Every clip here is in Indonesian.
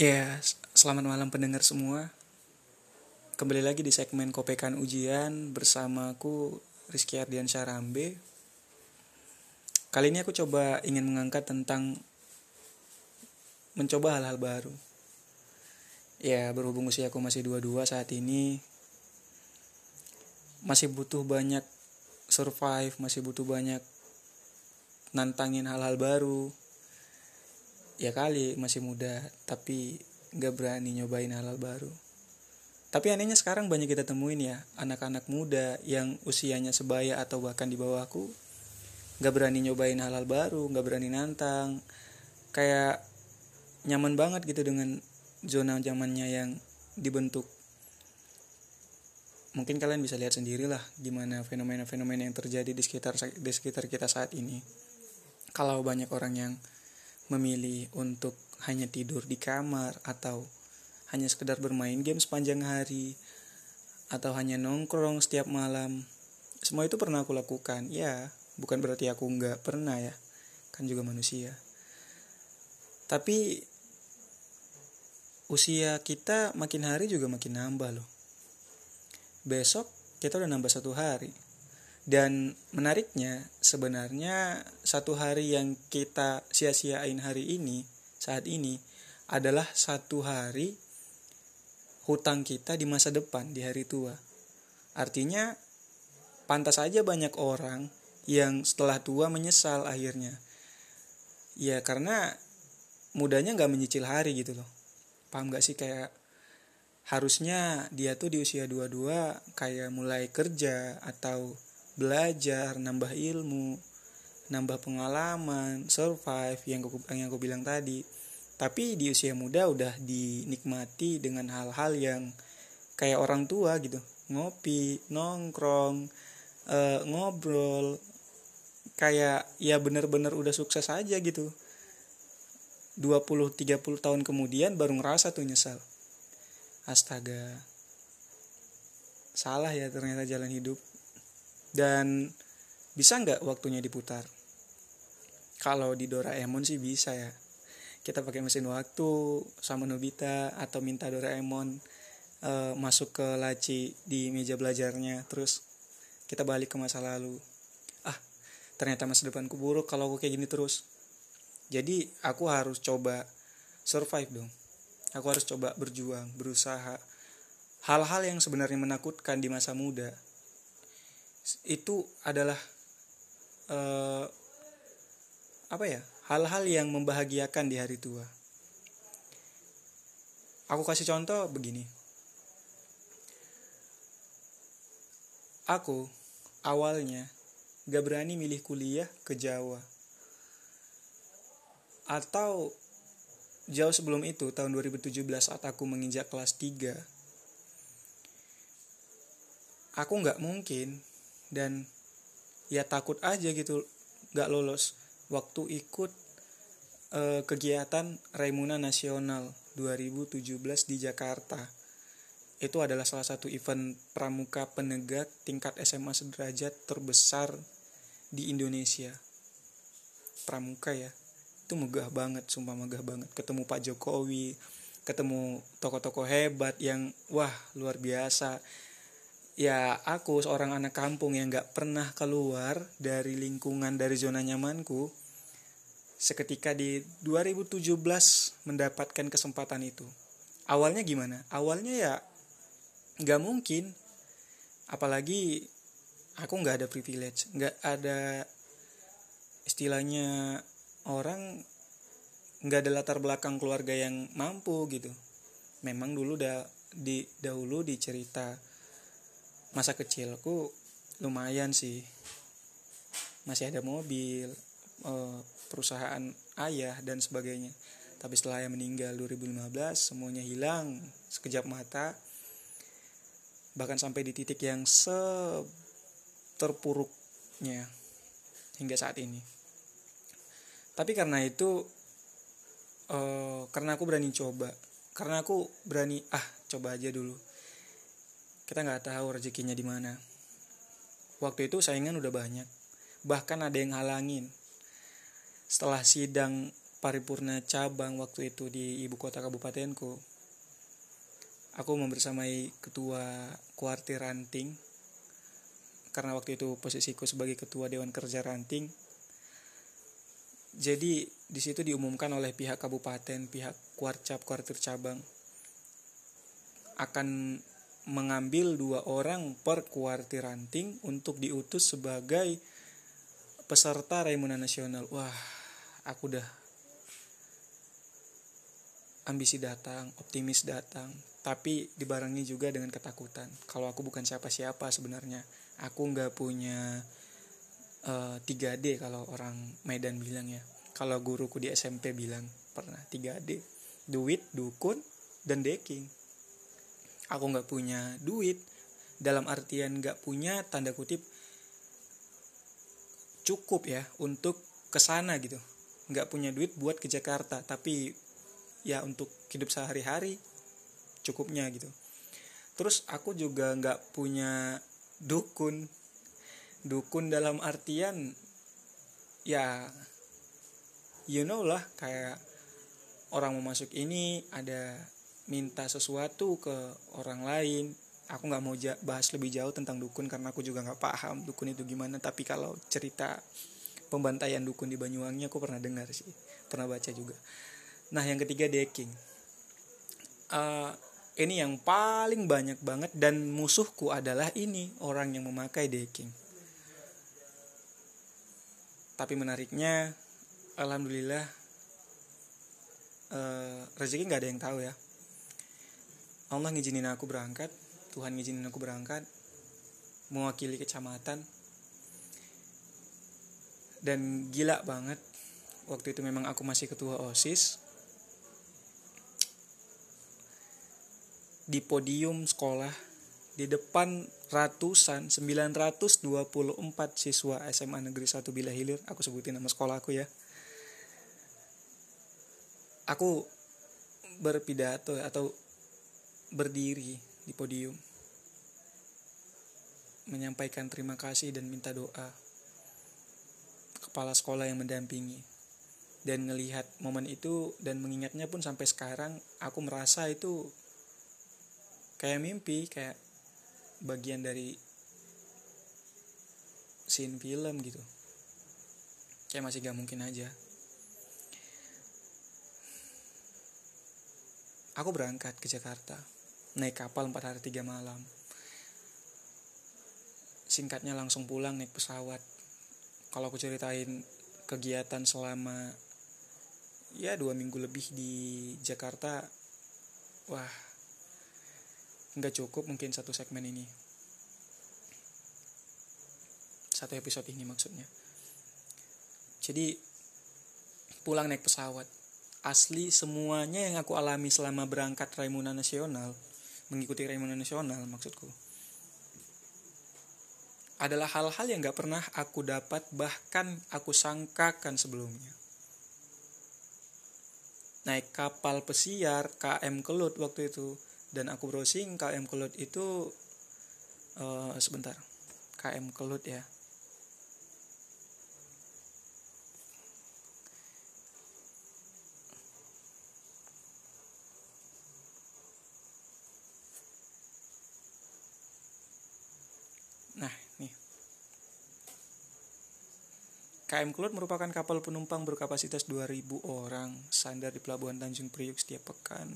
Ya, selamat malam pendengar semua. Kembali lagi di segmen Kopekan Ujian bersamaku Rizky Ardian Syarambe. Kali ini aku coba ingin mengangkat tentang mencoba hal-hal baru. Ya, berhubung usia aku masih 22 saat ini, masih butuh banyak survive, masih butuh banyak nantangin hal-hal baru, ya kali masih muda tapi nggak berani nyobain hal-hal baru. Tapi anehnya sekarang banyak kita temuin ya anak-anak muda yang usianya sebaya atau bahkan di bawahku nggak berani nyobain hal-hal baru nggak berani nantang. Kayak nyaman banget gitu dengan zona zamannya yang dibentuk. Mungkin kalian bisa lihat sendiri lah gimana fenomena-fenomena yang terjadi di sekitar di sekitar kita saat ini. Kalau banyak orang yang memilih untuk hanya tidur di kamar atau hanya sekedar bermain game sepanjang hari atau hanya nongkrong setiap malam. Semua itu pernah aku lakukan. Ya bukan berarti aku nggak pernah ya. Kan juga manusia. Tapi usia kita makin hari juga makin nambah loh. Besok kita udah nambah satu hari dan menariknya sebenarnya satu hari yang kita sia-siain hari ini saat ini adalah satu hari hutang kita di masa depan di hari tua. Artinya pantas saja banyak orang yang setelah tua menyesal akhirnya. Ya karena mudanya nggak menyicil hari gitu loh. Paham gak sih kayak harusnya dia tuh di usia 22 kayak mulai kerja atau belajar, nambah ilmu, nambah pengalaman, survive yang aku, yang aku bilang tadi. Tapi di usia muda udah dinikmati dengan hal-hal yang kayak orang tua gitu. Ngopi, nongkrong, e, ngobrol. Kayak ya bener-bener udah sukses aja gitu. 20-30 tahun kemudian baru ngerasa tuh nyesal. Astaga. Salah ya ternyata jalan hidup dan bisa nggak waktunya diputar? Kalau di Doraemon sih bisa ya. Kita pakai mesin waktu sama Nobita atau minta Doraemon uh, masuk ke laci di meja belajarnya terus kita balik ke masa lalu. Ah ternyata masa depanku buruk kalau aku kayak gini terus. Jadi aku harus coba survive dong. Aku harus coba berjuang berusaha. Hal-hal yang sebenarnya menakutkan di masa muda itu adalah uh, apa ya hal-hal yang membahagiakan di hari tua. Aku kasih contoh begini. Aku awalnya gak berani milih kuliah ke Jawa. Atau jauh sebelum itu tahun 2017 saat aku menginjak kelas 3 aku nggak mungkin dan ya takut aja gitu gak lolos. Waktu ikut uh, kegiatan Raimuna Nasional 2017 di Jakarta. Itu adalah salah satu event pramuka penegak tingkat SMA sederajat terbesar di Indonesia. Pramuka ya. Itu megah banget sumpah megah banget. Ketemu Pak Jokowi ketemu tokoh-tokoh hebat yang wah luar biasa ya aku seorang anak kampung yang gak pernah keluar dari lingkungan dari zona nyamanku seketika di 2017 mendapatkan kesempatan itu. Awalnya gimana? Awalnya ya gak mungkin. Apalagi aku nggak ada privilege nggak ada istilahnya orang nggak ada latar belakang keluarga yang mampu gitu. Memang dulu udah di dahulu dicerita masa kecilku lumayan sih. Masih ada mobil eh, perusahaan ayah dan sebagainya. Tapi setelah ayah meninggal 2015 semuanya hilang sekejap mata. Bahkan sampai di titik yang se terpuruknya hingga saat ini. Tapi karena itu uh, karena aku berani coba karena aku berani ah coba aja dulu kita nggak tahu rezekinya di mana. Waktu itu saingan udah banyak. Bahkan ada yang halangin setelah sidang paripurna cabang waktu itu di ibu kota kabupatenku aku membersamai ketua kuartir ranting. Karena waktu itu posisiku sebagai ketua dewan kerja ranting. Jadi di situ diumumkan oleh pihak kabupaten pihak kuarcap kuartir cabang. Akan mengambil dua orang per kuartir ranting untuk diutus sebagai peserta Raimuna Nasional. Wah, aku udah ambisi datang, optimis datang, tapi dibarengi juga dengan ketakutan. Kalau aku bukan siapa-siapa sebenarnya, aku nggak punya uh, eh, 3D kalau orang Medan bilang ya. Kalau guruku di SMP bilang pernah 3D, duit, dukun, dan deking. Aku nggak punya duit, dalam artian nggak punya tanda kutip cukup ya untuk ke sana gitu. Nggak punya duit buat ke Jakarta tapi ya untuk hidup sehari-hari cukupnya gitu. Terus aku juga nggak punya dukun. Dukun dalam artian ya you know lah kayak orang mau masuk ini ada minta sesuatu ke orang lain. Aku nggak mau bahas lebih jauh tentang dukun karena aku juga nggak paham dukun itu gimana. Tapi kalau cerita pembantaian dukun di Banyuwangi aku pernah dengar sih. Pernah baca juga. Nah yang ketiga decking. Uh, ini yang paling banyak banget dan musuhku adalah ini orang yang memakai decking. Tapi menariknya alhamdulillah uh, rezeki nggak ada yang tahu ya Allah ngizinin aku berangkat Tuhan ngizinin aku berangkat mewakili kecamatan. Dan gila banget waktu itu memang aku masih ketua osis. Di podium sekolah di depan ratusan 924 siswa SMA Negeri 1 Bila Hilir. Aku sebutin nama sekolah aku ya. Aku berpidato atau berdiri di podium menyampaikan terima kasih dan minta doa kepala sekolah yang mendampingi. Dan melihat momen itu dan mengingatnya pun sampai sekarang aku merasa itu kayak mimpi kayak bagian dari scene film gitu. Kayak masih gak mungkin aja. Aku berangkat ke Jakarta naik kapal 4 hari 3 malam. Singkatnya langsung pulang naik pesawat. Kalau aku ceritain kegiatan selama ya dua minggu lebih di Jakarta wah nggak cukup mungkin satu segmen ini. Satu episode ini maksudnya. Jadi pulang naik pesawat. Asli semuanya yang aku alami selama berangkat Raimuna Nasional mengikuti Raimuna Nasional maksudku. Adalah hal-hal yang gak pernah aku dapat bahkan aku sangkakan sebelumnya. Naik kapal pesiar KM Kelut waktu itu. Dan aku browsing KM Kelut itu uh, sebentar. KM Kelut ya Nah, nih. KM Kelut merupakan kapal penumpang berkapasitas 2000 orang, sandar di Pelabuhan Tanjung Priuk setiap pekan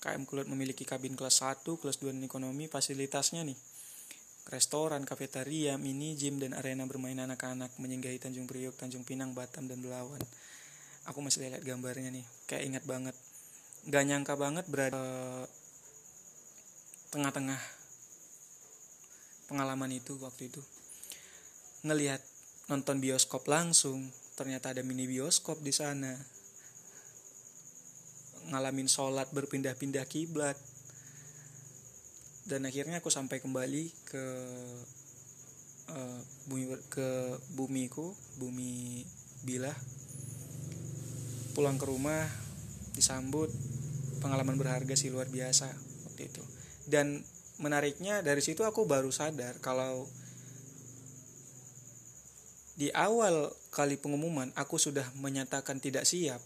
KM Kulit memiliki kabin kelas 1, kelas 2 dan ekonomi, fasilitasnya nih. Restoran, kafetaria, mini gym, dan arena bermain anak-anak menyinggahi Tanjung Priok, Tanjung Pinang, Batam, dan Belawan. Aku masih lihat gambarnya nih, kayak ingat banget. Gak nyangka banget berada tengah-tengah pengalaman itu waktu itu. Ngelihat nonton bioskop langsung, ternyata ada mini bioskop di sana. Ngalamin sholat berpindah-pindah kiblat. Dan akhirnya aku sampai kembali ke uh, bumi ke bumiku bumi bilah. Pulang ke rumah disambut. Pengalaman berharga sih luar biasa waktu itu. Dan menariknya dari situ aku baru sadar kalau di awal kali pengumuman aku sudah menyatakan tidak siap.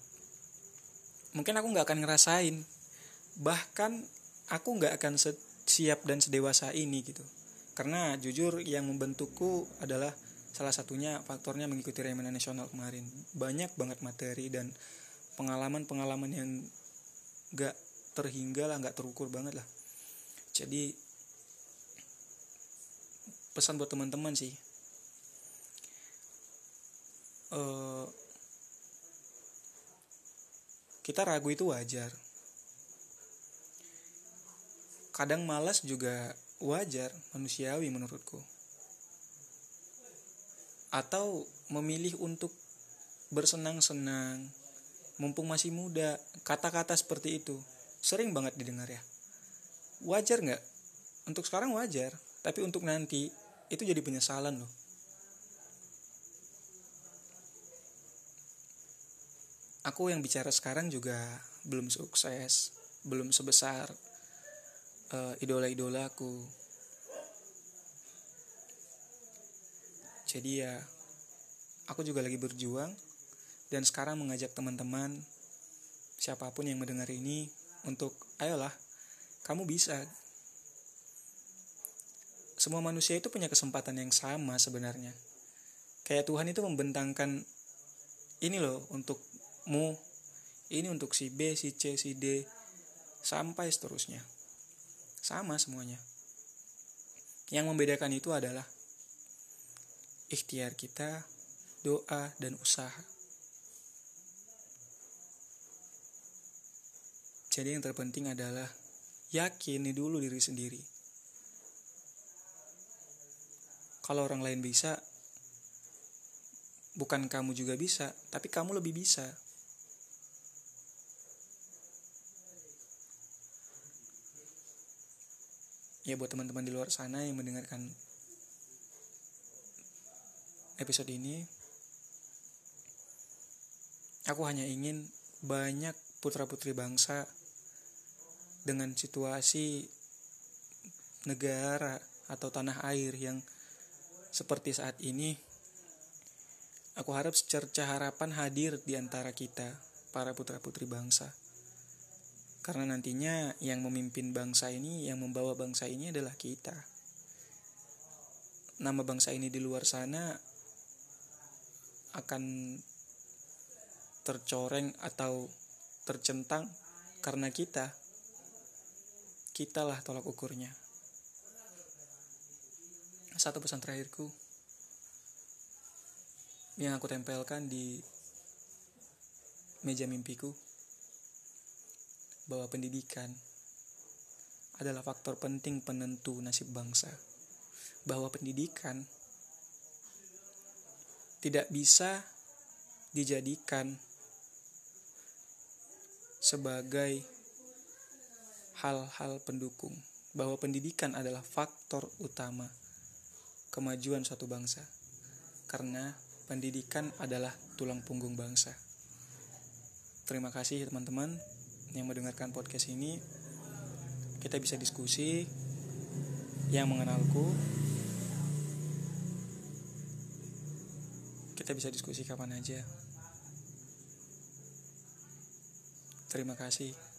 Mungkin aku nggak akan ngerasain. Bahkan aku nggak akan siap dan sedewasa ini gitu. Karena jujur yang membentukku adalah salah satunya faktornya mengikuti Remena Nasional kemarin. Banyak banget materi dan pengalaman-pengalaman yang nggak terhingga lah nggak terukur banget lah. Jadi pesan buat teman-teman sih uh, kita ragu itu wajar. Kadang malas juga wajar manusiawi menurutku. Atau memilih untuk bersenang-senang mumpung masih muda kata-kata seperti itu sering banget didengar ya. Wajar nggak? Untuk sekarang wajar tapi untuk nanti itu jadi penyesalan loh aku yang bicara sekarang juga belum sukses belum sebesar uh, idola-idolaku jadi ya aku juga lagi berjuang dan sekarang mengajak teman-teman siapa pun yang mendengar ini untuk ayolah kamu bisa. Semua manusia itu punya kesempatan yang sama sebenarnya. Kayak Tuhan itu membentangkan ini loh untuk mu ini untuk si B, si C, si D sampai seterusnya. Sama semuanya. Yang membedakan itu adalah ikhtiar kita, doa dan usaha. Jadi yang terpenting adalah yakini dulu diri sendiri. Kalau orang lain bisa, bukan kamu juga bisa, tapi kamu lebih bisa. Ya buat teman-teman di luar sana yang mendengarkan episode ini aku hanya ingin banyak putra-putri bangsa dengan situasi negara atau tanah air yang seperti saat ini aku harap secerca harapan hadir di antara kita para putra-putri bangsa karena nantinya yang memimpin bangsa ini, yang membawa bangsa ini adalah kita. Nama bangsa ini di luar sana akan tercoreng atau tercentang karena kita. Kitalah tolak ukurnya. Satu pesan terakhirku yang aku tempelkan di meja mimpiku bahwa pendidikan adalah faktor penting penentu nasib bangsa. Bahwa pendidikan tidak bisa dijadikan sebagai hal-hal pendukung. Bahwa pendidikan adalah faktor utama kemajuan suatu bangsa. Karena pendidikan adalah tulang punggung bangsa. Terima kasih teman-teman yang mendengarkan podcast ini kita bisa diskusi yang mengenalku. Kita bisa diskusi kapan aja. Terima kasih